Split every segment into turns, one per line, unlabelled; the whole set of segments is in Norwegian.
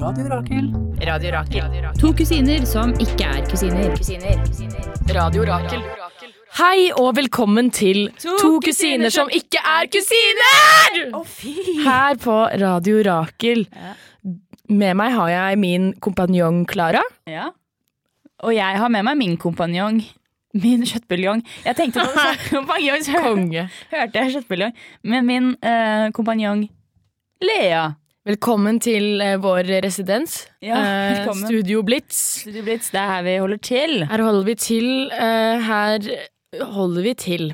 Radio Rakel.
Radio Rakel.
To kusiner som ikke er kusiner.
Radio Rakel. Hei og velkommen til To, kusiner som ikke er kusiner! Her på Radio Rakel. Med meg har jeg min kompanjong Klara.
Ja. Og jeg har med meg min kompanjong. Min kjøttbuljong. Jeg tenkte på kompanjong, så hørte jeg kjøttbuljong. Men min uh, kompanjong Lea.
Velkommen til eh, vår residens.
Ja,
Eh,
velkommen.
Studio Blitz.
Studio Blitz, det er her vi holder til.
Her holder vi til. eh, her holder vi til.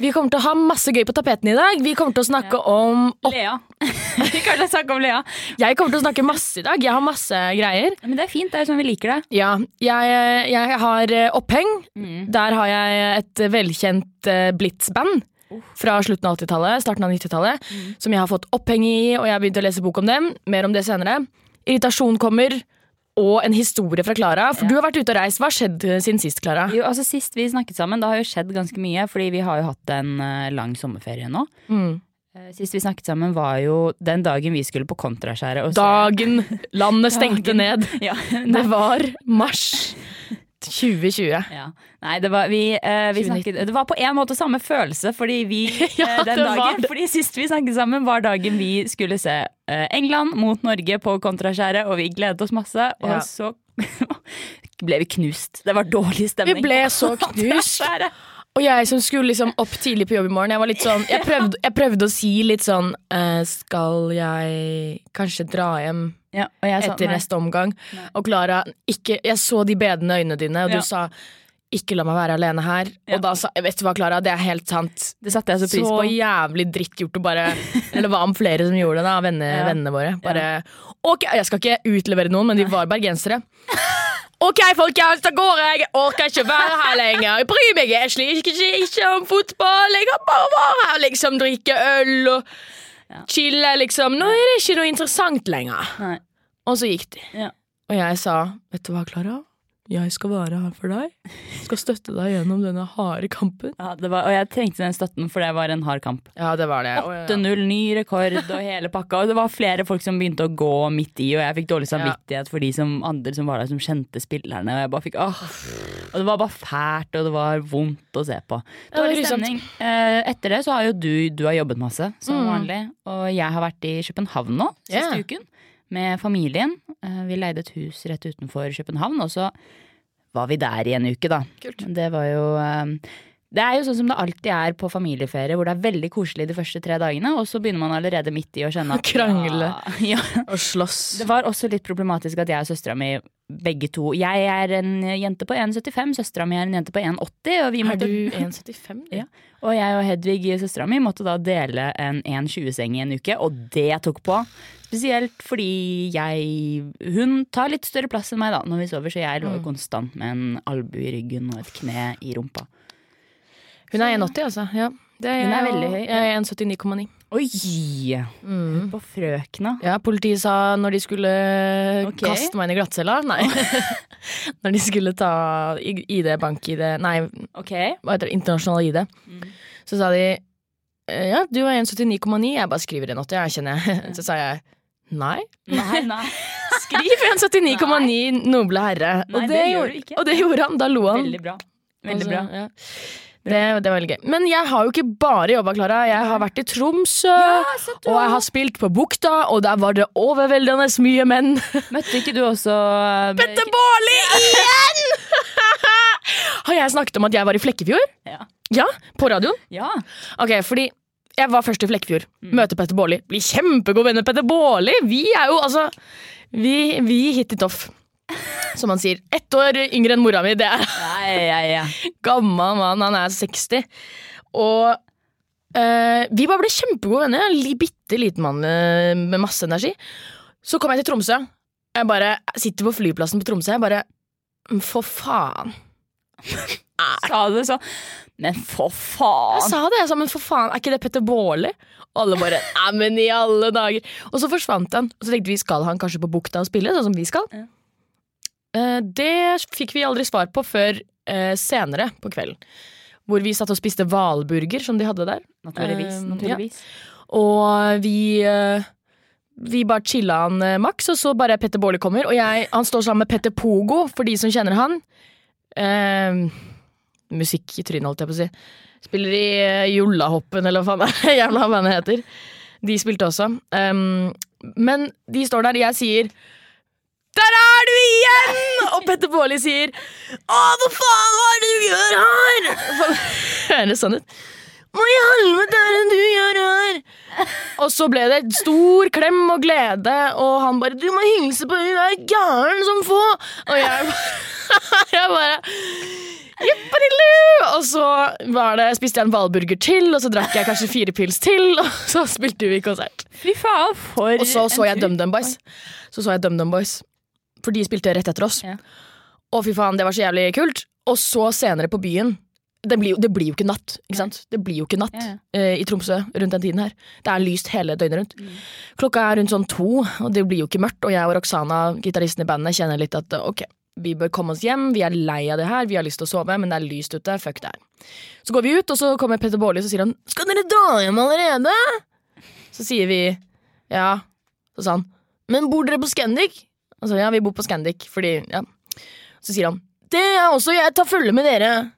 Vi kommer til å ha masse gøy på tapeten i dag. Vi kommer til å snakke om opp...
Lea. Vi kommer til å snakke om Lea.
Jeg kommer til å snakke masse i dag. Jeg har masse greier.
Men det er fint, det er sånn vi liker det.
Ja, jeg, jeg har oppheng.
Mm.
Der har jeg et velkjent Blitz-band. Fra slutten av 80-tallet, starten av 90-tallet.
Mm.
Som jeg har fått oppheng i, og jeg har begynt å lese bok om dem. Mer om det senere. Irritasjon kommer. Og en historie fra Klara. For
Ja.
du har vært ute og reist. Hva har skjedd eh, siden sist, Klara?
Jo, altså Sist vi snakket sammen, da har jo skjedd ganske mye. Fordi vi har jo hatt en eh, lang sommerferie nå.
Mm.
Eh, Sist vi snakket sammen var jo den dagen vi skulle på Kontraskjæret.
Dagen landet stengte
Dagen.
ned.
Ja,
Det var mars 2020.
Ja. Nei, det var, vi, eh, vi snakket, det var på en måte samme følelse, fordi vi
Ja,
eh, den dagen. Fordi sist vi snakket sammen, var dagen vi skulle se eh, England mot Norge på Kontraskjæret, og vi gledet oss masse, og
Ja.
så ble vi knust. Det var dårlig stemning.
Vi
ble
så knust. Og jeg som skulle liksom opp tidlig på jobb i morgen, jeg var litt sånn Jeg prøvde, jeg prøvde å si litt sånn eh, Skal jeg kanskje dra hjem
Ja,
etter
nei.
neste omgang?
Nei.
Og Klara, Jeg så de bedende øynene dine, og
Ja.
du sa ikke la meg være alene her.
Ja.
Og da sa Vet du hva, Klara, det er helt sant.
Det satte jeg så pris på.
Så jævlig drittgjort å bare Eller hva var om flere som gjorde det, da. Venne,
Ja.
Vennene våre. Bare Ok, jeg skal ikke utlevere noen, men de var bergensere. Ok, folkens, da går jeg. Orker ikke være her lenger. Jeg bryr meg egentlig ikke, ikke, ikke om fotball. Jeg kan bare være her, liksom. Drikke øl og
Ja.
chille, liksom. Nå er det ikke noe interessant lenger.
Nei.
Og så gikk de.
Ja.
Og jeg sa, vet du hva, Klara? Jeg skal være her for deg. Jeg Skal støtte deg gjennom denne harde kampen.
Ja, det var, og jeg trengte den støtten, for det var en hard kamp.
Ja, det var det. Og-
8-0, ny rekord og hele pakka. Og det var flere folk som begynte å gå midt i, og jeg fikk dårlig samvittighet for de som, andre som var der som kjente spillerne. Og jeg bare fikk, åh. Og det var bare fælt, og det var vondt å se på.
Ja, det var
Dårlig
ja,
stemning. Eh, etter det så har jo du, du har jobbet masse, som
Mm.
vanlig. Og jeg har vært i København nå, siste
yeah.
uken, med familien. Eh, vi leide et hus rett utenfor København, og så var vi der i en uke, da.
Kult.
Det var jo eh, Det er jo sånn som det alltid er på familieferie, hvor det er veldig koselig de første tre dagene, og så begynner man allerede midt i å kjenne at
Krangle.
Ja.
Og slåss.
Det var også litt problematisk at jeg og søstera mi begge to Jeg er en jente på 1,75, søstera mi er en jente på 1,80, og vi
Er du 1,75?
Ja. Og jeg og Hedvig, søstera mi, måtte da dele en 1,20-seng i en uke, og det tok på. Spesielt fordi jeg Hun tar litt større plass enn meg da når vi sover, så jeg lå jo
Mm.
konstant med en albue i ryggen og et kne i rumpa.
Hun er 1,80, altså. Ja. Det er,
Hun er veldig høy,
Jeg er 1,79,9.
Oi!
Mm.
På frøkna.
Ja, politiet sa når de skulle
okay.
kaste meg inn i glattcella Nei. når de skulle ta ID, bank-ID Nei,
okay.
hva heter det? Internasjonal ID.
Mm.
Så sa de eh, ja, du er 1,79,9. Jeg bare skriver 1,80, jeg kjenner jeg. Så sa jeg nei.
Nei, nei.
Skriv 1,79,9, noble herre.
Nei,
og, det
det
gjorde, og det gjorde han. Da lo han.
Veldig bra. Veldig
Altså,
bra.
ja. Det, det var veldig gøy. Men jeg har jo ikke bare jobba, Klara. Jeg har vært i Tromsø. Og jeg har spilt på Bukta, og der var det overveldende mye menn.
Møtte ikke du også Bette
Petter Baarli igjen! har jeg snakket om at jeg var i Flekkefjord?
Ja.
Ja, på radioen.
Ja.
Ok, fordi jeg var først i Flekkefjord. Møter Petter Baarli. Blir kjempegode venner, Petter Baarli. Vi er jo altså Vi, vi hit it off. Som han sier. Ett år yngre enn mora mi. Det er
Ja, ja, ja.
gammel mann, han er 60. Og eh, vi bare ble kjempegode venner. En bitte liten mann eh, med masse energi. Så kom jeg til Tromsø. Jeg bare sitter på flyplassen på Tromsø. Jeg bare "Mm, For faen.
Sa du det sånn? Men for faen!
Jeg sa det, jeg sa, men for faen, er ikke det Petter Baarli? Og alle bare Nei, men i alle dager. Og så forsvant han. Og så tenkte vi skal han kanskje på Bukta og spille, sånn som vi skal.
Ja.
Eh, det fikk vi aldri svar på før eh, senere på kvelden. Hvor vi satt og spiste hvalburger, som de hadde der.
Naturligvis.
Um,
naturligvis.
Og vi eh, vi bare chilla han Max maks, og så bare Petter Baarli kommer. Og jeg, han står sammen med Petter Pogo, for de som kjenner han. Eh, musikk i trynet, holdt jeg på å si. Spiller i eh, Jollahoppen, eller hva faen det jævla bandet heter. De spilte også. Um, men de står der, og jeg sier Der er du igjen! Og Petter Baarli sier Å, hva faen, hva er det du gjør her? Høres sånn ut. Hva i helvete er det du gjør her? Og så ble det stor klem og glede, og han bare 'Du må hilse på hun er gæren som få'. Og jeg, jeg bare! Og så var det, spiste jeg en hvalburger til, og så drakk jeg kanskje fire pils til, og så spilte vi konsert.
Fy faen, for
Og så så jeg. DumDum Boys. Så så jeg DumDum Boys. For de spilte rett etter oss.
Ja.
Og fy faen, det var så jævlig kult. Og så senere på byen Det blir jo, det blir jo ikke natt, ikke sant? Det blir jo ikke natt
Ja, ja.
Uh, i Tromsø rundt den tiden her. Det er lyst hele døgnet rundt.
Mm.
Klokka er rundt sånn to, og det blir jo ikke mørkt. Og jeg og Roxana, gitaristen i bandet, kjenner litt at ok, vi bør komme oss hjem. Vi er lei av det her, vi har lyst til å sove, men det er lyst ute. Fuck det her. Så går vi ut, og så kommer Petter Baarli og så sier han 'Skal dere dra hjem allerede?' Så sier vi ja. Så sa han 'Men bor dere på Scandic?' Altså ja, vi bor på Scandic, fordi ja. Så sier han 'Det er også jeg tar følge med dere'.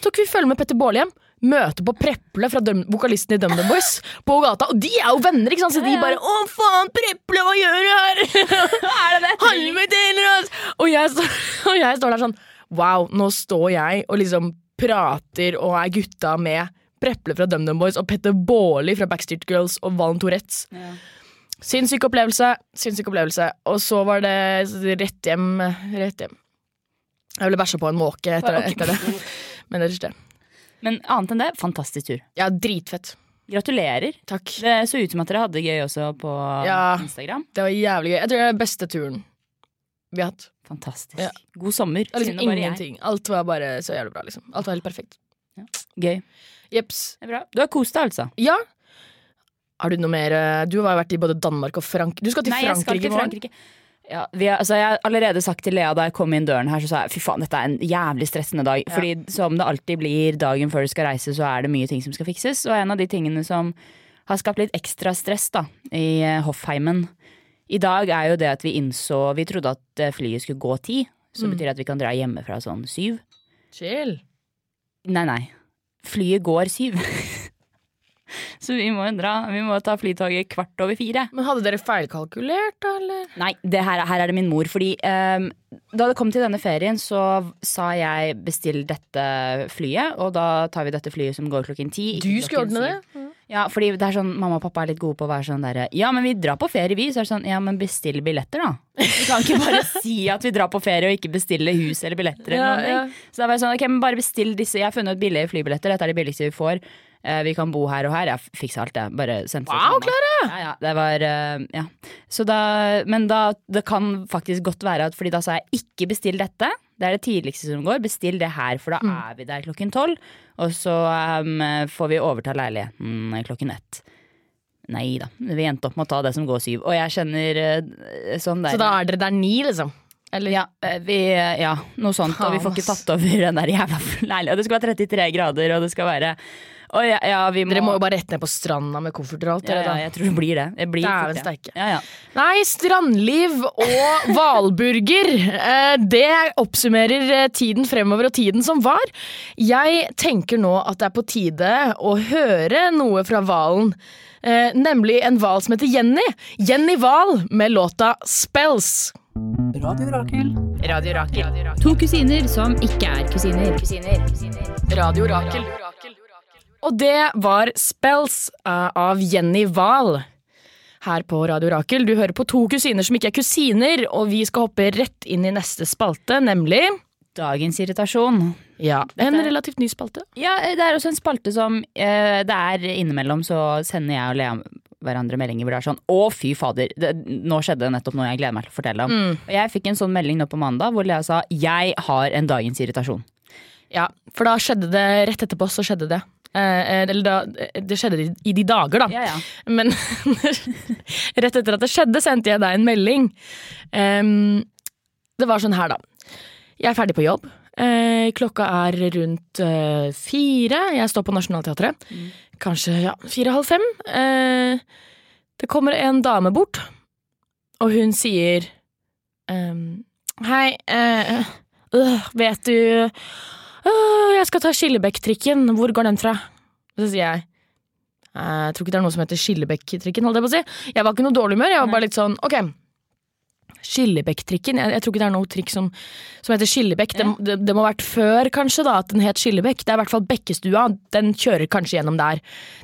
Tok vi følge med Petter Baarli hjem. Møte på Preple fra Døm vokalisten i DumDum Boys på gata. Og de er jo venner, ikke sant? så de bare 'Å, faen, Preple, hva gjør du her?'
Er det det?
Helvete heller, ass! Og jeg, står, og jeg står der sånn Wow, nå står jeg og liksom prater og er gutta med Preple fra DumDum Boys og Petter Baarli fra Backstreet Girls og Valen Tourettes.
Ja.
Sinnssyk opplevelse. Sinnssyk opplevelse. Og så var det rett hjem. Rett hjem. Jeg ble bæsja på en måke etter,
okay.
etter det. Men ellers det.
Men annet enn det, fantastisk tur.
Ja, dritfett.
Gratulerer.
Takk.
Det så ut som at dere hadde det gøy også på
Ja.
Instagram.
Det var jævlig gøy. Jeg tror det er den beste turen vi har hatt.
Fantastisk.
Ja.
God sommer.
Det liksom ingenting. Alt var bare så jævlig bra, liksom. Alt var helt perfekt.
Gøy.
Jeps.
Du har kost deg, altså?
Ja. Har du noe mer eh, Du har vært i både Danmark og Frankrike. Du skal til
Nei,
Frankrike i morgen.
Frankrike. Ja, vi har, altså jeg har allerede sagt til Lea da jeg kom inn døren her, så sa jeg fy faen, dette er en jævlig stressende dag.
Ja.
Fordi som det alltid blir dagen før du skal reise, så er det mye ting som skal fikses. Og en av de tingene som har skapt litt ekstra stress da, i eh, Hoffheimen i dag, er jo det at vi innså Vi trodde at eh, flyet skulle gå ti, så
Mm.
betyr det at vi kan dra hjemmefra sånn syv.
Chill.
Nei, nei. Flyet går syv. så vi må dra. Vi må ta flytoget kvart over fire.
Men hadde dere feilkalkulert, da, eller?
Nei, det her, her er det min mor. Fordi um, da det kom til denne ferien, så sa jeg bestill dette flyet. Og da tar vi dette flyet som går klokken ti.
Du skulle ordne det?
Ja, fordi det er sånn, Mamma og pappa er litt gode på å være sånn derre Ja, men vi drar på ferie, vi. Så er det sånn, ja, men bestill billetter, da. Vi kan ikke bare si at vi drar på ferie og ikke bestille hus eller billetter. eller
Ja,
noe.
ja.
Så da var jeg sånn, ok, men bare bestill disse. Jeg har funnet ut billige flybilletter. Dette er de billigste vi får. Eh, vi kan bo her og her. Jeg fiksa alt, jeg. Bare sendte det til
Wow,
mamma. Ja, ja, det var eh, Ja. Så da Men da Det kan faktisk godt være at Fordi da sa jeg ikke bestill dette. Det er det tidligste som går. Bestill det her, for da
Mm.
er vi der klokken tolv. Og så um, får vi overta leiligheten klokken ett. Nei da. Vi endte opp med å ta det som går syv. Og jeg kjenner uh, sånn der
Så da er dere der ni, liksom? Eller?
ja, eh, vi, ja, noe sånt. Og vi får ikke tatt over den der jævla leiligheten. Og det skal være 33 grader, og det skal være og ja, ja, vi må,
Dere må jo bare rett ned på stranda med kofferter og alt.
ja, ja, jeg tror det blir det. det blir
Dæven steike.
Ja, ja.
Nei, strandliv og hvalburger. eh, Det oppsummerer eh, tiden fremover og tiden som var. Jeg tenker nå at det er på tide å høre noe fra hvalen. Eh, nemlig en hval som heter Jenny. Jenny Hval med låta Spells.
Radio Rakel.
Radio Rakel.
To kusiner som ikke er kusiner.
Radio Rakel. Og det var Spells eh, av Jenny Wahl. Her på Radio Rakel. Du hører på to kusiner som ikke er kusiner, og vi skal hoppe rett inn i neste spalte, nemlig
Dagens irritasjon.
Ja, en relativt ny spalte.
Ja, det er også en spalte som eh, Det er innimellom så sender jeg og Lea hverandre meldinger hvor det er sånn Å, fy fader, det, nå skjedde det nettopp noe jeg gleder meg til å fortelle om.
Mm.
Og jeg fikk en sånn melding nå på mandag hvor Lea sa Jeg har en dagens irritasjon.
Ja, for da skjedde det rett etterpå, så skjedde det. Eh, eh, eller da, det skjedde i, i de dager, da.
Ja, ja.
Men rett etter at det skjedde, sendte jeg deg en melding. Um, det var sånn her, da. Jeg er ferdig på jobb. Eh, klokka er rundt eh, fire. Jeg står på Nationaltheatret. Kanskje ja, fire-halv fem. Eh, Det kommer en dame bort, og hun sier ehm, Hei, eh, øh, vet du øh, Jeg skal ta Skillebekk-trikken. Hvor går den fra? Og så sier jeg «Eh, jeg tror ikke det er noe som heter Skillebekk-trikken. holdt Jeg på å si Jeg var ikke noe dårlig humør. Jeg var bare litt sånn ok. Skillebekk-trikken. Jeg, jeg tror ikke det er noe trikk som, som heter Skillebekk. Det, det, det må ha vært før, kanskje, da, at den het Skillebekk. Det er i hvert fall Bekkestua. Den kjører kanskje gjennom der.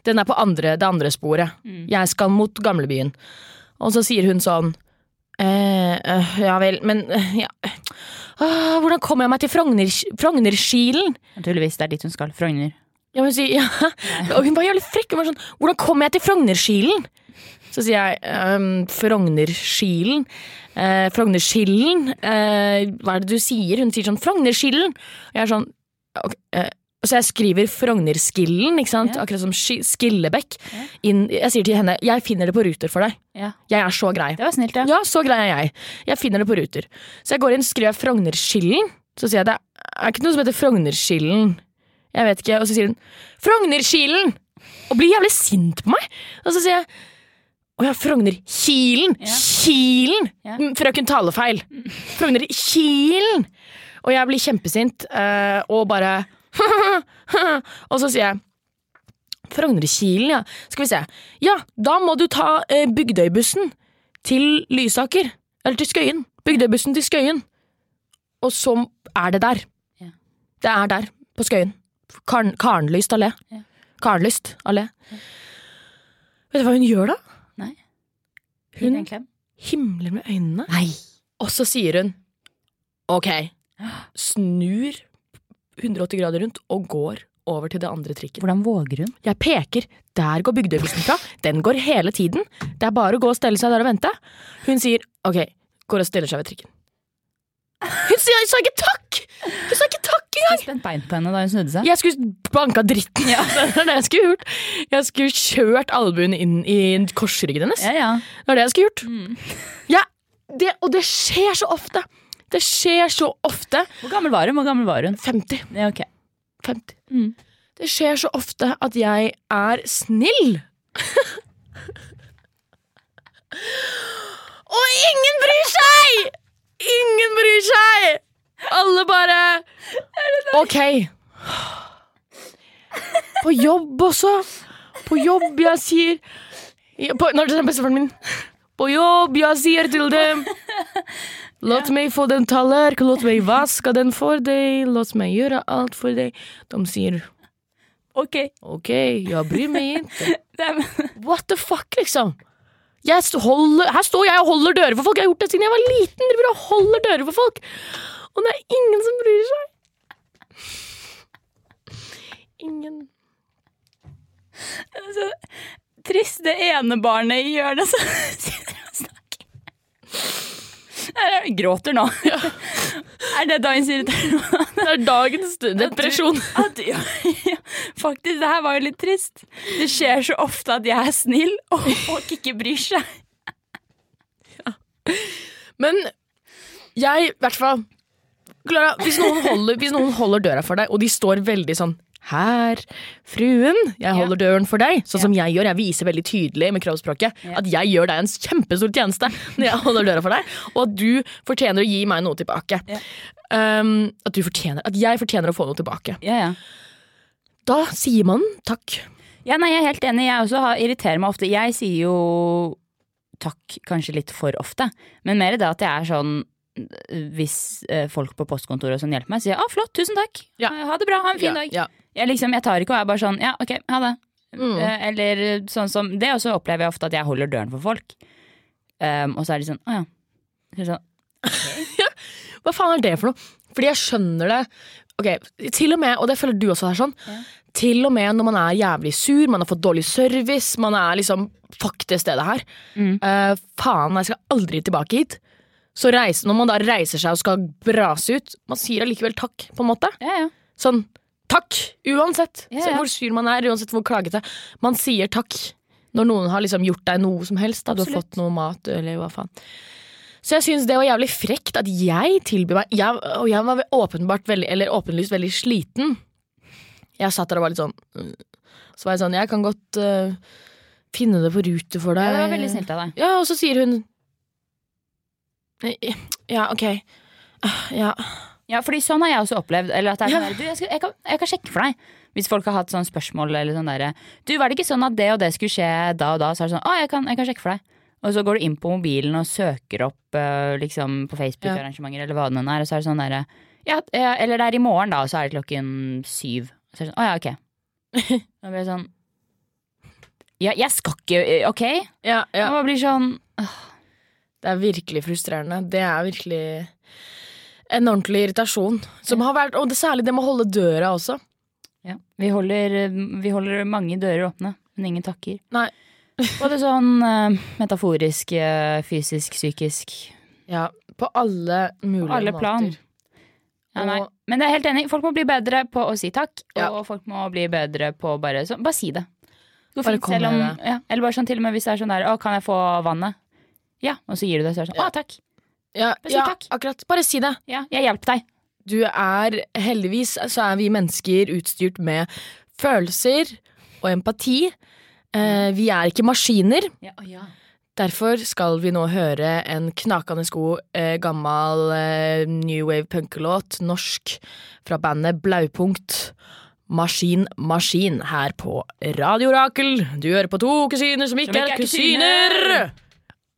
Den er på andre, det andre sporet. Jeg skal mot gamlebyen. Og så sier hun sånn eh, øh, Ja vel, men øh, ja. Åh, Hvordan kommer jeg meg til Frogner, Frognerkilen?
Naturligvis, det er dit hun skal. Frogner.
Ja, hun sier, ja. Og hun var jævlig frekk. Hun var sånn, Hvordan kommer jeg til Frognerskilen?' Så sier jeg um, 'Frognerskilen'. Eh, Frognerskillen. Eh, hva er det du sier? Hun sier sånn Frognerskillen. Og jeg er sånn okay, eh, Så jeg skriver Frognerskillen, ikke sant?
Ja.
akkurat som Skillebekk. Skillebekk. Inn, jeg sier til henne jeg finner det på Ruter for deg.
Ja.
Jeg er så grei.
Det var snilt, ja.
Ja, så grei er jeg. Jeg finner det på Ruter. Så jeg går inn, skriver jeg Frognerskillen. Så sier jeg det er ikke noe som heter Frognerskillen. Jeg vet ikke. Og så sier hun Frognerkilen! Og blir jævlig sint på meg. Og så sier jeg å ja, Frognerkilen!
Ja.
Kilen!
Ja.
Mm, Frøken talefeil. Frognerkilen! Og jeg blir kjempesint uh, og bare Og så sier jeg Frognerkilen, ja. Skal vi se. Ja, da må du ta uh, Bygdøybussen til Lysaker. Eller til Skøyen. Bygdøybussen til Skøyen. Og så er det der.
Ja.
Det er der, på Skøyen. Karen, Karenlyst allé.
Ja.
Karenlyst allé. Vet du hva hun gjør da?
Nei.
Hun himler med øynene,
Nei.
og så sier hun ok, snur 180 grader rundt og går over til det andre trikken.
Hvordan våger hun?
Jeg peker, der går Bygdøybussen fra. Den går hele tiden. Det er bare å gå og stelle seg der og vente. Hun sier ok, går og stiller seg ved trikken. Hun sa ikke takk! Hun sa ikke takk engang!
Spent bein på henne da hun snudde seg.
Jeg skulle banka dritten. Det er det jeg skulle gjort. Jeg skulle kjørt albuen inn i korsryggen hennes.
Ja, ja.
Det er det jeg skulle gjort. Ja, det, og det skjer så ofte. Det skjer så ofte.
Hvor gammel var hun? Hvor gammel var hun?
50.
Ja, okay.
50.
Mm.
Det skjer så ofte at jeg er snill. Og ingen bryr seg! Ingen bryr seg! Alle bare Ok. På jobb også. På jobb, jeg sier på, Når det er bestefaren min. På jobb, jeg sier til dem Låt meg få den tallerk, låt meg vaske den for deg, låt meg gjøre alt for deg. De sier
Ok.
ok, jeg bryr meg ikke. What the fuck, liksom? Jeg holder, her står jeg og holder dører for folk. Jeg har gjort det siden jeg var liten. Og holder dører for folk. Og det er ingen som bryr seg. Ingen.
så trist det ene barnet i hjørnet som sitter og snakker. Er- Gråter nå. Er det dagens irritasjon?
Det er dagens depresjon.
At, ja, ja, faktisk, det her var jo litt trist. Det skjer så ofte at jeg er snill, og folk ikke bryr seg.
Men jeg, i hvert fall Klara, hvis hvis noen holder døra for deg, og de står veldig sånn her, fruen, jeg holder døren for deg. Sånn som jeg gjør. Jeg viser veldig tydelig med kroppsspråket at jeg gjør deg en kjempestor tjeneste når jeg holder døra for deg, og at du fortjener å gi meg noe tilbake. Um, at, du fortjener, at jeg fortjener å få noe tilbake.
Ja, ja.
Da sier man takk.
Ja, nei, jeg er helt enig. Jeg også har, irriterer meg ofte. Jeg sier jo takk kanskje litt for ofte, men mer det at jeg er sånn hvis eh, folk på postkontoret og sånn hjelper meg, sier jeg flott, tusen takk'.
Ja.
Ha det bra, ha en fin
Ja,
dag.
ja.
Jeg, liksom, jeg tar ikke og er bare sånn 'ja, ok, ha det'.
Mm.
Eh, Eller sånn som Det også opplever jeg ofte at jeg holder døren for folk. Um, og så er de sånn 'å ja'. Så okay. sånn,
Hva faen er det for noe? Fordi jeg skjønner det Ok, til og med, og det føler du også er sånn
Ja.
Til og med når man er jævlig sur, man har fått dårlig service Man er liksom, fuck det stedet her
Mm.
Uh, Faen, jeg skal aldri tilbake hit Så reise, når man da reiser seg og skal brase ut Man sier allikevel takk, på en måte
ja, ja.
Sånn, takk, uansett
Ja,
Så. Hvor sur man er, uansett hvor klagete Man sier takk Når noen har liksom gjort deg noe som helst da, Du har fått noe mat, eller hva faen så jeg syns det var jævlig frekt at jeg tilbyr meg jeg, Og jeg var åpenbart veldig, eller åpenlyst veldig sliten. Jeg satt der og var litt sånn øh. Så var jeg sånn, jeg kan godt uh, finne det på rute for deg.
Ja, det var veldig snilt av deg.
Ja, og så sier hun Ja, ok. Ja.
Ja, fordi sånn har jeg også opplevd. Eller at det er sånn der, du, jeg, skal, jeg, kan, jeg kan sjekke for deg. Hvis folk har hatt sånne spørsmål eller sånn derre Du, var det ikke sånn at det og det skulle skje da og da? Så er det sånn, å, jeg kan, jeg kan sjekke for deg. Og så går du inn på mobilen og søker opp uh, liksom på Facebook-arrangementer eller hva det nå er, og så er det sånn derre ja, ja, eller det er i morgen, da, og så er det klokken syv. Så er det sånn, å ja, ok. Da blir det sånn Ja, jeg skal ikke, eh, ok?
Ja, ja.
Man blir sånn
Det er virkelig frustrerende. Det er virkelig en ordentlig irritasjon. Som har vært, og det, særlig det med å holde døra også.
Ja, vi holder, vi holder mange dører åpne, men ingen takker.
Nei.
Både sånn eh, metaforisk, eh, fysisk, psykisk.
Ja, på alle mulige
På alle plan.
måter.
Ja, nei. Men det er helt enig, folk må bli bedre på å si takk,
Ja.
og folk må bli bedre på å bare sånn, bare si det. Det
Bare
fint,
kom
om,
med det.
ja, eller bare sånn til og med hvis det er sånn der, å, kan jeg få vannet? Ja, og så gir du det, så er det sånn,
Ja.
å, takk.
Ja,
Bare si
ja,
takk.
akkurat. Bare si det.
Ja, jeg hjelper deg.
Du er heldigvis så er vi mennesker utstyrt med følelser og empati. Eh, vi er ikke maskiner.
Ja, ja.
Derfor skal vi nå høre en knakende god eh, gammel eh, new wave punkelåt, norsk, fra bandet Blaupunkt. Maskin Maskin her på Radio Rakel. Du hører på to kusiner som ikke
Som ikke er
kusiner.
kusiner.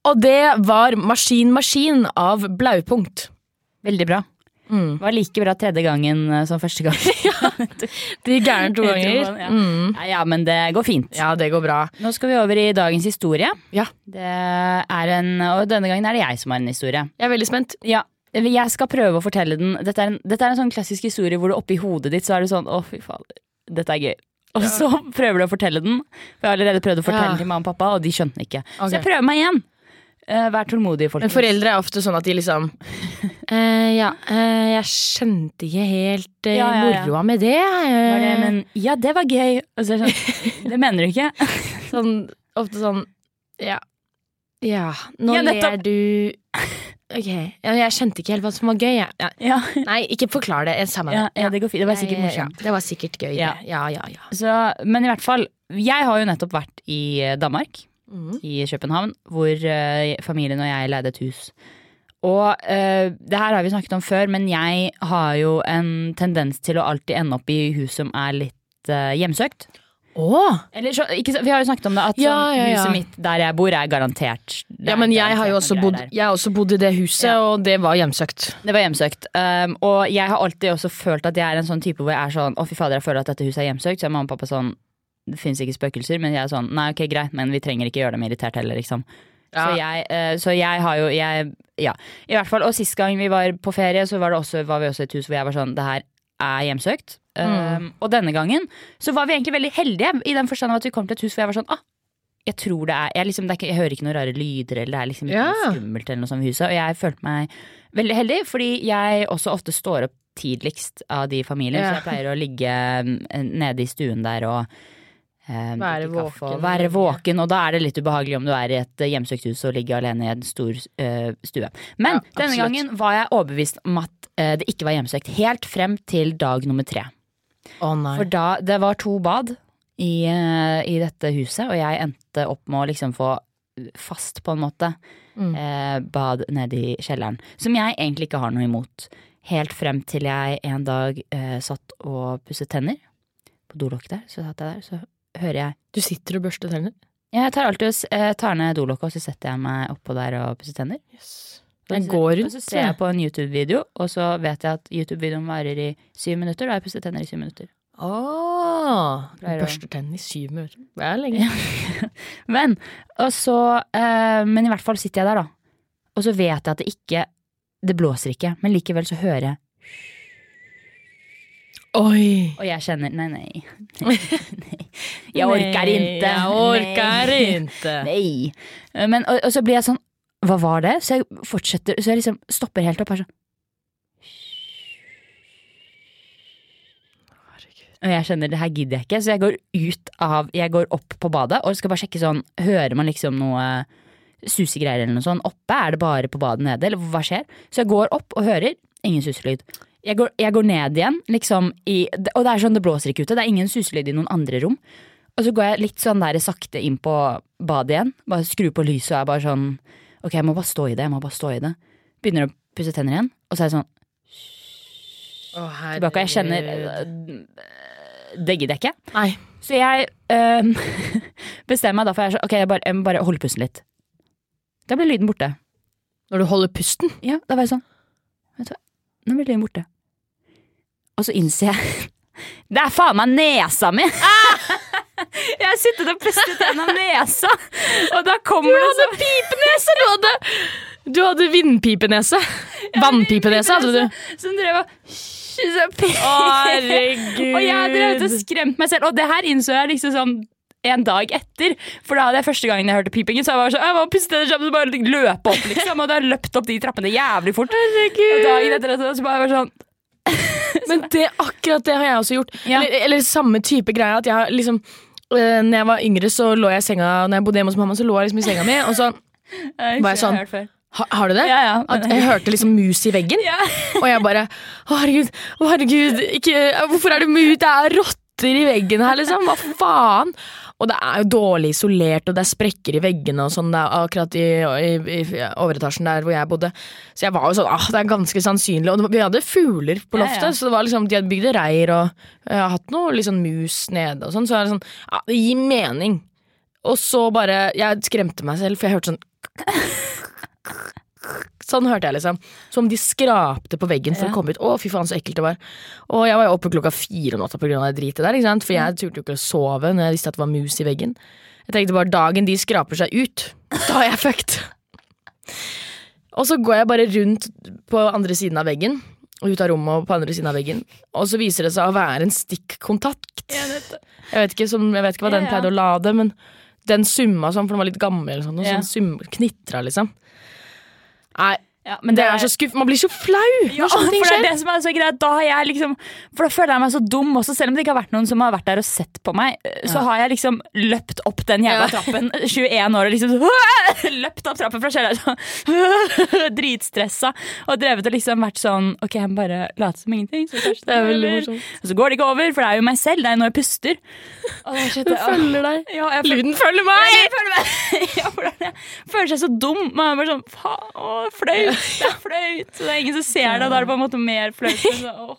Og det var Maskin Maskin av Blaupunkt.
Veldig bra.
Mm.
Det var like bra tredje gangen eh, som første gang.
De gærne to ganger.
Ja.
Mm.
ja, ja, men det går fint.
Ja, det går bra.
Nå skal vi over i dagens historie.
Ja.
Det er en, og denne gangen er det jeg som har en historie.
Jeg er veldig spent.
Ja, jeg skal prøve å fortelle den. Dette er en, dette er en sånn klassisk historie hvor du oppi hodet ditt så er det sånn Å, fy fader, dette er gøy. Og så prøver du å fortelle den. For jeg har allerede prøvd å fortelle den til mamma og pappa, og de skjønte den ikke.
Okay.
Så jeg prøver meg igjen. Eh, vær tålmodige,
Men foreldre er ofte sånn at de liksom eh, Ja, eh, jeg skjønte ikke helt eh,
Ja, ja, ja.
moroa med det.
Var det,
Eh,
men ja, det var gøy. Altså, det sånn Det mener du ikke?
Sånn, ofte sånn Ja. Ja, nå ler du Ok, ja, jeg skjønte ikke helt hva som var gøy. jeg. Ja.
Ja,
Nei, ikke forklar det. Det.
går fint. Det var sikkert morsomt.
Det var sikkert gøy.
Ja.
det. Ja, ja, ja.
Så, men i hvert fall, jeg har jo nettopp vært i eh, Danmark.
Mhm.
i København, hvor eh, familien og jeg leide et hus. Og uh, det her har vi snakket om før, men jeg har jo en tendens til å alltid ende opp i hus som er litt uh, hjemsøkt.
Oh.
Eller, så, ikke, vi har jo snakket om det, at
Ja,
sånn,
ja, ja.
huset mitt der jeg bor, er garantert
Ja, men jeg har jo også bodd, jeg også bodd i det huset, og det var hjemsøkt.
Det var hjemsøkt. Um, og jeg har alltid også følt at jeg er en sånn type hvor jeg er sånn Å, fy fader, jeg føler at dette huset er hjemsøkt. Så er mamma og pappa sånn Det fins ikke spøkelser. Men jeg er sånn Nei, ok, greit, men vi trenger ikke gjøre dem irritert heller, liksom. Så, jeg, eh, så jeg har jo jeg, Ja. I hvert fall. Og sist gang vi var på ferie, så var, det også, var vi også i et hus hvor jeg var sånn Det her er hjemsøkt. Um, og denne gangen så var vi egentlig veldig heldige, i den forstand at vi kom til et hus hvor jeg var sånn ah, jeg tror det er jeg, liksom, det er ikke, jeg hører ikke noen rare lyder, eller det er liksom ikke
Ja.
noe skummelt eller noe sånt i huset. Og jeg følte meg veldig heldig, fordi jeg også ofte står opp tidligst av de familiene.
Ja.
Så jeg pleier å ligge mm, nede i stuen der og
Være
kaffe
våken.
Være våken, og da er det litt ubehagelig om du er i et eh, hjemsøkt hus og ligger alene i en stor eh, stue. Men
Ja,
denne gangen var jeg overbevist om at eh, det ikke var hjemsøkt. Helt frem til dag nummer tre.
Nei.
For da, det var to bad i, eh, i dette huset, og jeg endte opp med å liksom få fast, på en måte,
Mm.
eh, bad nede i kjelleren. Som jeg egentlig ikke har noe imot. Helt frem til jeg en dag eh, satt og pusset tenner. På dolokket der, så satt jeg der, så hører jeg
Du sitter og børster tenner?
Jeg tar alltid jeg eh, tar ned dolokket, og så setter jeg meg oppå der og pusser tenner.
Den går
Og så ser jeg på en YouTube-video, og så vet jeg at YouTube-videoen varer i syv minutter, Da har jeg pusset tenner i syv minutter.
Du børster tennene i syv minutter. Det er lenge.
Men, og så, eh, men i hvert fall sitter jeg der, da. Og så vet jeg at det ikke Det blåser ikke, men likevel så hører jeg
Oi!
Og jeg kjenner Nei, nei. nei. Jeg orker ikke.
Jeg orker ikke.
Nei. Men, og, og så blir jeg sånn Hva var det? Så jeg fortsetter Så jeg liksom stopper helt opp her sånn. Og jeg skjønner, det her gidder jeg ikke, så jeg går ut av Jeg går opp på badet og skal bare sjekke sånn Hører man liksom noe susegreier eller noe sånt? Oppe er det bare på badet nede, eller hva skjer? Så jeg går opp og hører ingen suselyd. Jeg går, jeg går ned igjen, liksom i Og det er sånn, det blåser ikke ute, det er ingen suselyd i noen andre rom. Og så går jeg litt sånn der sakte inn på badet igjen. Bare skru på lyset og er bare sånn Ok, jeg må bare stå i det. jeg må bare stå i det Begynner å pusse tenner igjen, og så er jeg sånn tilbake. Og jeg kjenner Det gidder jeg ikke.
Nei.
Så jeg øh, bestemmer meg da for jeg er sånn Ok, jeg, bare, jeg må bare holde pusten litt. Da blir lyden borte.
Når du holder pusten.
Ja, da var jeg sånn Vet du hva, nå blir lyden borte. Og så innser jeg Det er faen meg nesa mi! Jeg har sittet og pustet gjennom nesa, og da kommer det så
pipenese! Du hadde, du hadde vindpipenese. Vannpipenese hadde du.
Som drev og
Herregud.
Og jeg drev og skremte meg selv, og det her innså jeg liksom sånn en dag etter. For da hadde jeg første gangen jeg hørte pipingen, så jeg var sånn, jeg var sammen, så bare løpe opp, liksom. Og da løpt opp de trappene jævlig fort.
Herregud.
Og dagen etter det, så bare var sånn
Men det, akkurat det har jeg også gjort.
Ja.
Eller, eller samme type greie. At jeg liksom øh, Når jeg var yngre, så lå jeg i senga Når jeg bodde hjemme hos mamma, så lå jeg liksom i senga mi, og så
Jeg
Var jeg sånn?
har
ha, Har du det?
Ja, ja.
At jeg hørte liksom mus i veggen,
Ja.
og jeg bare Å, herregud, å, herregud ikke, hvorfor er det mus? Det er rotter i veggen her, liksom. Hva faen? Og det er jo dårlig isolert, og det er sprekker i veggene og sånn akkurat i, i, i overetasjen der hvor jeg bodde. Så jeg var jo sånn, ah, det er ganske sannsynlig. Og vi hadde fugler på
Ja,
loftet,
ja.
så det var liksom, de hadde bygd reir og jeg har hatt noe liksom mus nede og sånn. Så er det sånn, ja, det gir mening. Og så bare, jeg skremte meg selv, for jeg hørte sånn Sånn hørte jeg liksom. Som de skrapte på veggen for
Ja.
å komme ut. Å, fy faen, så ekkelt det var. Og jeg var jo oppe klokka fire om natta pga. det dritet der, ikke sant? for jeg turte jo ikke å sove når jeg visste at det var mus i veggen. Jeg tenkte bare dagen de skraper seg ut, da er jeg fucked. Og så går jeg bare rundt på andre siden av veggen, og ut av rommet og på andre siden av veggen, og så viser det seg å være en stikkontakt. Jeg vet ikke, som, jeg vet ikke hva den
Ja, ja.
pleide å lade, men den summa sånn, for den var litt gammel, sånn, og
Ja.
sånn sum, knitra liksom. Nei,
Ja,
men det er så skuff, man blir så flau
Ja,
når sånne ting
for det er det som er så greit. Da har jeg liksom For da føler jeg meg så dum også, selv om det ikke har vært noen som har vært der og sett på meg. Så har jeg liksom løpt opp den jævla
Ja.
trappen, 21 år, og liksom Løpt opp trappen fra kjelleren, dritstressa, og drevet og liksom vært sånn Ok, jeg må bare late som ingenting. Så
Det er veldig morsomt.
Og så går det ikke over, for det er jo meg selv. Det er jo når jeg puster. Du shit,
Den følger deg.
ja, jeg føler
Lyden følger meg!
jeg føler meg ja, for det er- føler seg så dum. Man er bare sånn Faen, å, flaut. Det er flaut. Det er ingen som ser det, og da er det på en måte mer flaut. så.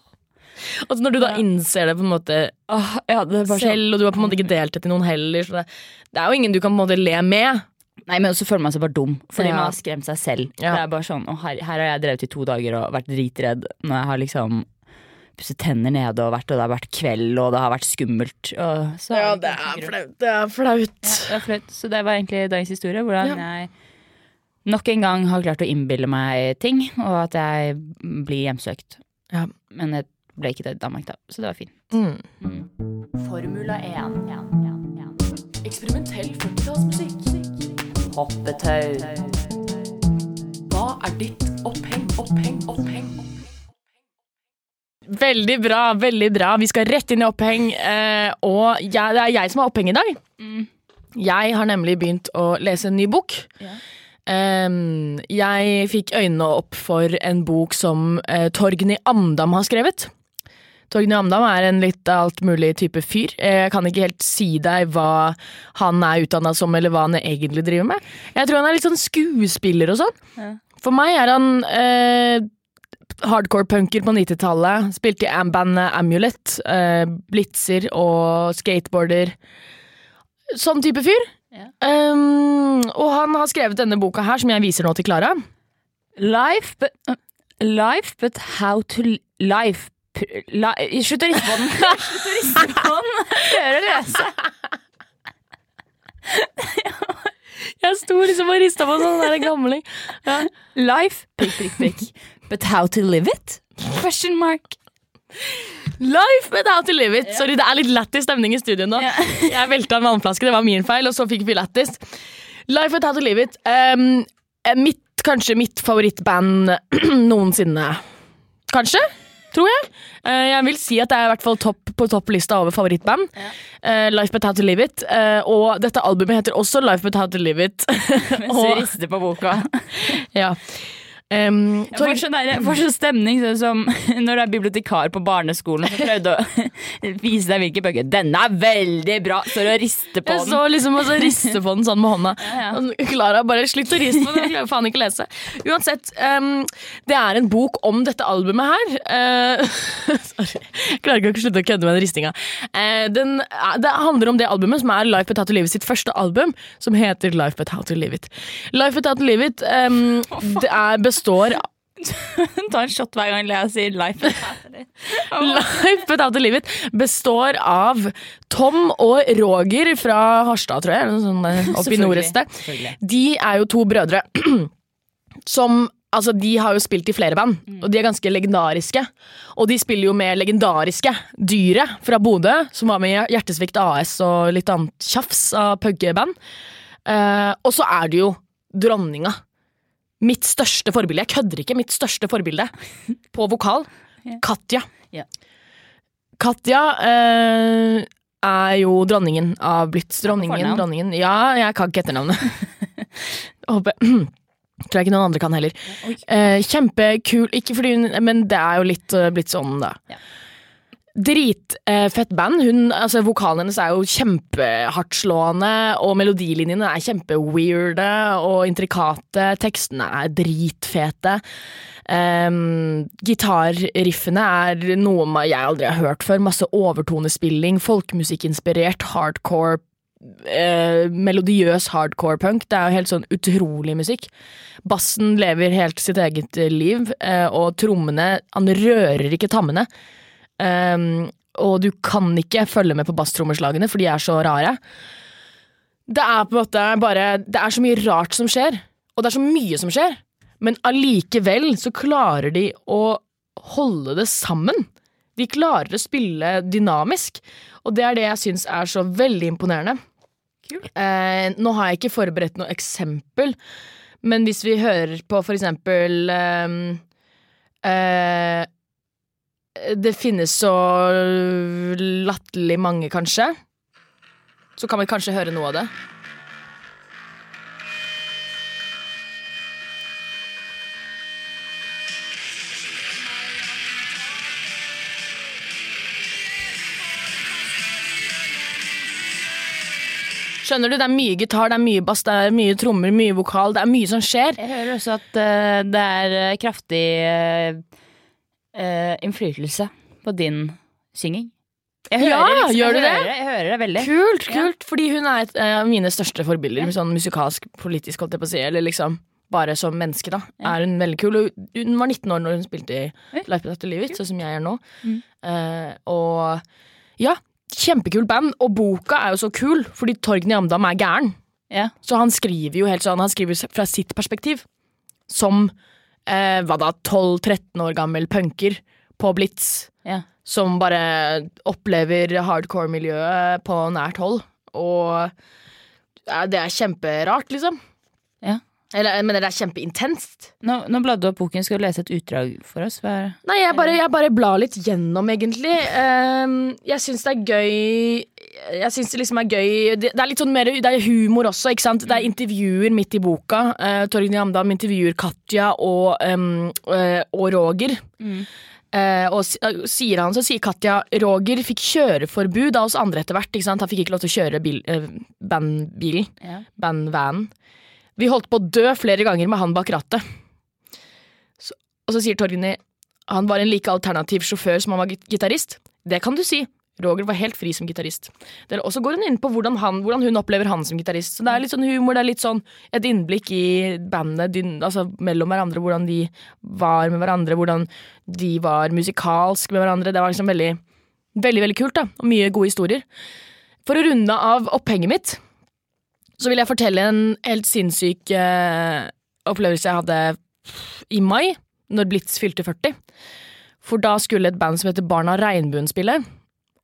Og når du da innser det på en måte
Åh, ja, er sånn.
selv, og du har på en måte ikke delt det til noen heller, så det, det er jo ingen du kan på en måte le med.
Nei, men så føler man seg bare dum, fordi
Ja.
man har skremt seg selv.
Ja.
Det er bare sånn, her, her har jeg drevet i to dager og vært dritredd når jeg har liksom pusset tenner nede og vært, og det har vært kveld, og det har vært skummelt. Og så ja, det grunn.
flaut. Det er flaut.
Ja, det er flaut. Så det var egentlig dagens historie. Hvordan jeg nok en gang har klart å innbille meg ting, og at jeg blir hjemsøkt.
Ja.
Men jeg ble ikke det i Danmark, da, så det var fint.
Mm.
Formula 1.
Eksperimentell 40-tallsmusikk.
Hoppetau.
Hva er ditt oppheng, oppheng, oppheng? Veldig bra, veldig bra. Vi skal rett inn i oppheng. Eh, og jeg, det er jeg som har oppheng i dag.
Mm.
Jeg har nemlig begynt å lese en ny bok.
Ja.
Em, jeg fikk øynene opp for en bok som uh, Torgny Amdam har skrevet. Torgny Amdam er en litt alt mulig type fyr. Jeg kan ikke helt si deg hva han er utdanna som, eller hva han egentlig driver med. Jeg tror han er litt sånn skuespiller og sånn.
Ja.
For meg er han uh, hardcore-punker på 90-tallet. Spilte i am-bandet Amulet. Uh, blitzer og skateboarder. Sånn type fyr. Um, og han har skrevet denne boka her, som jeg viser nå til Klara.
Life, but, uh, life, but how to Life li, Slutt å riste på den! Slutt å riste på den!
Jeg sto liksom og rista på sånn der gamling. Ja.
Life, prikk, prikk, prikk. But how to live it? Question mark.
Life but a it. Sorry, det er litt lættis stemning i studio nå. Jeg velta en vannflaske, det var min feil, og så fikk vi lættis. Life but a to live it. Um, eh, mitt, kanskje mitt favorittband noensinne. Kanskje? Tror jeg. Uh, jeg vil si at det er i hvert fall topp på topplista over favorittband. Uh, Life but how to live it. Uh, og dette albumet heter også Life but how to live it.
Mens du rister på boka.
Ja. Um,
får sånn, der, for sånn stemning sånn som når du er bibliotekar på barneskolen og prøvde å vise deg hvilke bøker. 'Denne er veldig bra!' Står og rister på
jeg
den.
så liksom og så riste på den sånn med hånda.
ja.
ja. Klara bare slutt å riste på den, jeg klarer faen ikke lese. Uansett, um, det er en bok om dette albumet her. Uh, sorry, jeg klarer ikke å slutte å kødde med den ristinga. Uh, den, det handler om det albumet som er Life But How To Live It sitt første album, som heter Life But How To Live It. Life But How To Live It um, det er, består av
Ta en shot hver gang Lea sier 'life'.
without But How To Live It består av Tom og Roger fra Harstad, tror jeg. sånn, eh, Oppe i nord. De er jo to brødre som Altså, De har jo spilt i flere band, og de er ganske legendariske. Og de spiller jo med legendariske Dyret fra Bodø, som var med i Hjertesvikt AS og litt annet tjafs av punkeband. Uh, og så er det jo dronninga. Mitt største forbilde. Jeg kødder ikke. Mitt største forbilde på vokal.
Ja.
Katja.
Ja.
Katja eh, er jo dronningen av Blitz. Dronningen, dronningen. Ja, jeg kan ikke etternavnet. Håper Tror jeg ikke noen andre kan heller. Eh, kjempekul, ikke fordi hun Men det er jo litt eh, blitt sånn, da. Dritfett band. Hun, altså, vokalen hennes er jo kjempehardtslående, og melodilinjene er kjempeweirde og intrikate. Tekstene er dritfete. Um, gitarriffene er noe jeg aldri har hørt før. Masse overtonespilling, folkemusikkinspirert, hardcore eh, melodiøs hardcore punk. Det er jo helt sånn utrolig musikk. Bassen lever helt sitt eget eh, liv, eh, og trommene Han rører ikke tammene. Um, og du kan ikke følge med på basstrommeslagene, for de er så rare. Det er på en måte bare Det er så mye rart som skjer, og det er så mye som skjer. Men allikevel så klarer de å holde det sammen. De klarer å spille dynamisk, og det er det jeg syns er så veldig imponerende.
Kul
Eh, nå har jeg ikke forberedt noe eksempel, men hvis vi hører på for eksempel eh, eh, Det finnes så latterlig mange, kanskje. Så kan vi kanskje høre noe av det. Skjønner du? Det er mye gitar, det er mye bass, det er mye trommer, mye vokal. Det er mye som skjer.
Jeg hører også at uh, det er eh, kraftig eh, eh, innflytelse på din synging. Jeg
Ja,
liksom-
gjør du
jeg
det?
Hører, jeg hører det veldig.
Kult, kult. Fordi hun er et av uh, mine største forbilder, sånn musikalsk, politisk, holdt jeg på å si. Eller liksom bare som menneske, da.
Ja.
Er hun veldig kul. Hun var 19 år når hun spilte i. Life Without Livet, sånn som jeg er nå.
Mm.
Uh, og ja, kjempekul band. Og boka er jo så kul, fordi Torgny Amdam er gæren.
Ja.
Så han skriver jo helt sånn, han skriver fra sitt perspektiv. Som eh, hva da, 12-13 år gammel punker på Blitz
Ja.
som bare opplever hardcore-miljøet på nært hold. Og ja, det er kjemperart, liksom. Eller jeg mener, det er kjempeintenst.
Nå, nå bladde du opp boken. Skal du lese et utdrag for oss? Hva er?
Nei, jeg bare, jeg bare blar litt gjennom, egentlig. Um, jeg syns det er gøy Jeg syns det liksom er gøy Det, det er litt sånn mer Det er humor også, ikke sant? Det er intervjuer midt i boka. Uh, Torgny Amdam intervjuer Katja og, um, uh, og Roger. Eh, og si- eh, sier han, så sier Katja Roger fikk kjøreforbud av oss andre etter hvert. Han fikk ikke lov til å kjøre bil, uh, bandbilen.
Ja.
Bandvanen. Vi holdt på å dø flere ganger med han bak rattet. Så, og så sier Torgny han var en like alternativ sjåfør som han var git- gitarist. Det kan du si. Roger var helt fri som gitarist. Og så går hun inn på hvordan, han, hvordan hun opplever han som gitarist. Så det er litt sånn humor, det er litt sånn et innblikk i bandet din, altså mellom hverandre. Hvordan de var med hverandre, hvordan de var musikalsk med hverandre. Det var liksom veldig, veldig, veldig kult, da. Og mye gode historier. For å runde av opphenget mitt, så vil jeg fortelle en helt sinnssyk eh, opplevelse jeg hadde i mai, når Blitz fylte 40. For da skulle et band som heter Barna Regnbuen spille,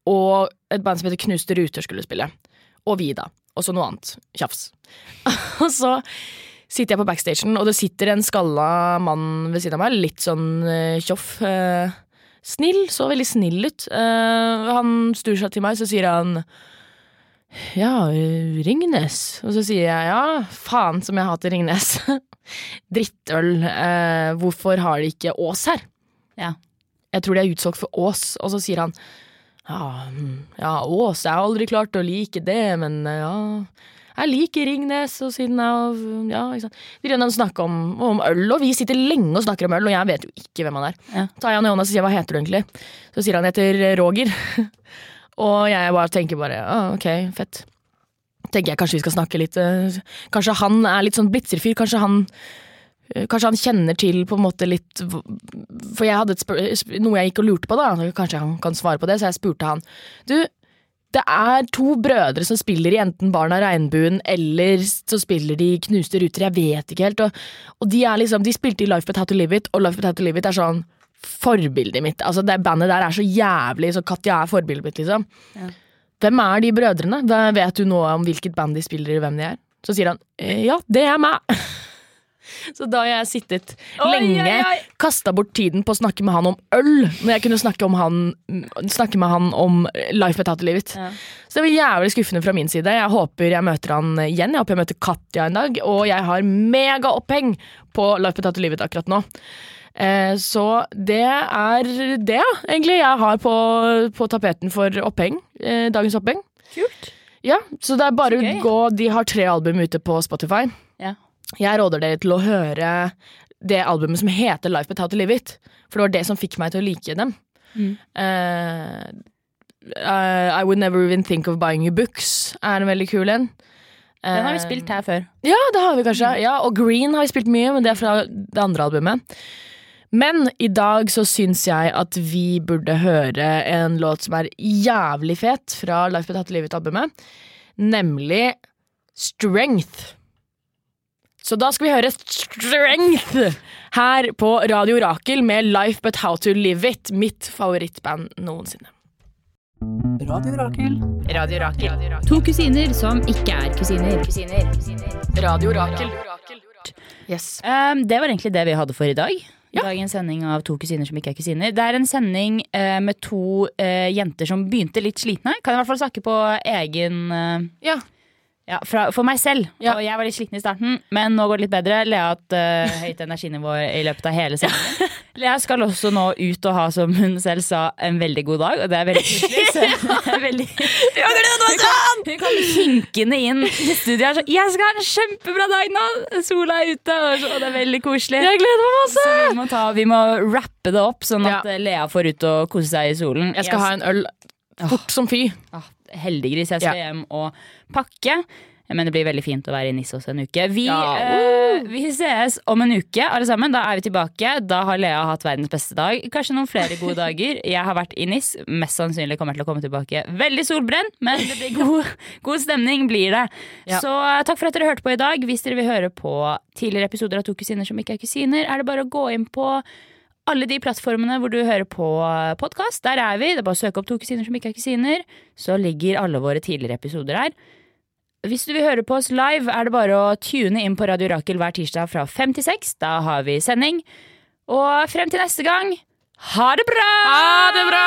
og et band som heter Knuste Ruter skulle spille. Og vi, da. Og så noe annet. Tjafs. og så sitter jeg på backstagen, og det sitter en skalla mann ved siden av meg, litt sånn eh, tjoff. eh, snill, så veldig snill ut. Eh, han snur seg til meg, så sier han ja, Ringnes. Og så sier jeg ja, faen som jeg hater Ringnes. drittøl. Eh, hvorfor har de ikke Ås her?
Ja.
Jeg tror de er utsolgt for Ås. Og så sier han ja, mm, ja Ås, jeg har aldri klart å like det, men eh, ja jeg liker Ringnes, og siden jeg Ja, ikke sant. De å snakke om, om øl, og vi sitter lenge og snakker om øl, og jeg vet jo ikke hvem han er.
Ja.
tar jeg han i hånda og sier hva heter du egentlig? Så sier han heter Roger. og jeg bare tenker bare ah, ok, fett. Tenker jeg kanskje vi skal snakke litt eh, Kanskje han er litt sånn blitzerfyr. Kanskje han eh, Kanskje han kjenner til på en måte litt For jeg hadde noe jeg gikk og lurte på, da. Kanskje han kan svare på det, så jeg spurte han. Du, det er to brødre som spiller i enten Barn av regnbuen eller så spiller de Knuste ruter, jeg vet ikke helt. Og, og de er liksom, de spilte i Life But How To Live It, og Life But How To Live It er sånn forbildet mitt. Altså det bandet der er så jævlig, så Katja er forbildet mitt, liksom.
Ja.
Hvem er de brødrene? Vet du noe om hvilket band de spiller i, hvem de er? Så sier han «Eh, ja, det er meg. Så da har jeg sittet lenge, kasta bort tiden på å snakke med han om øl, når jeg kunne snakke, om han, snakke med han om Life But How To Live It.
Ja.
Så det var jævlig skuffende fra min side. Jeg håper jeg møter han igjen. Jeg håper jeg møter Katja en dag, og jeg har megaoppheng på Life But How To Live It akkurat nå. Eh, så det er det, egentlig, jeg har på, på tapeten for oppheng. Eh, dagens oppheng.
Kult.
Ja, så det er bare å gå De har tre album ute på Spotify.
Ja.
Jeg råder dere til å høre det albumet som heter Life But How To Live It. For det var det som fikk meg til å like dem.
Mm.
Eh, I Would Never Even Think of Buying You Books er en veldig kul en.
Den har vi spilt her før.
Ja, det har vi kanskje. Ja, og Green har vi spilt mye, men det er fra det andre albumet. Men i dag så syns jeg at vi burde høre en låt som er jævlig fet fra Life But How To Live It-albumet, nemlig Strength. Så da skal vi høre Strength her på Radio Rakel med Life But How To Live It, mitt favorittband noensinne.
Radio Rakel.
Radio Rakel.
To kusiner som ikke er kusiner.
Radio Rakel. Yes.
Um, det var egentlig det vi hadde for i dag.
Ja.
Dagens sending av To kusiner som ikke er kusiner. Det er en sending eh, med to eh, jenter som begynte litt slitne. Kan i hvert fall snakke på egen eh,
Ja.
Ja, fra, For meg selv.
Ja.
Og jeg var litt sliten i starten, men nå går det litt bedre. Lea har hatt eh, høyt energinivå i løpet av hele sendingen. Lea skal også nå ut og ha, som hun selv sa, en veldig god dag, og det er veldig koselig. ja. veldig kom, hun kom hinkende inn i studiet og sa 'Jeg skal ha en kjempebra dag nå! Sola er ute!' Og, det er veldig koselig.
Jeg gleder meg masse!
Så vi må, ta, vi må rappe det opp, sånn at
Ja.
eh, Lea får ut og kose seg i solen.
Jeg skal ha en øl fort som fy.
ah, Heldiggris. Jeg skal
Ja.
hjem og pakke. Men det blir veldig fint å være i NIS også en uke. Vi,
Ja.
uh, vi ses om en uke, alle sammen. Da er vi tilbake. Da har Lea hatt verdens beste dag. Kanskje noen flere gode dager. Jeg har vært i NIS. Mest sannsynlig kommer jeg til å komme tilbake veldig solbrent, men det blir god, god stemning blir det.
Ja.
Så eh, takk for at dere hørte på i dag. Hvis dere vil høre på tidligere episoder av To kusiner som ikke er kusiner, er det bare å gå inn på alle de plattformene hvor du hører på podkast. Der er vi. Det er bare å søke opp To kusiner som ikke er kusiner. Så ligger alle våre tidligere episoder her. Hvis du vil høre på oss live, er det bare å tune inn på Radio Rakel hver tirsdag fra fem til seks. Da har vi sending. Og frem til neste gang, ha det bra!
Ha det bra!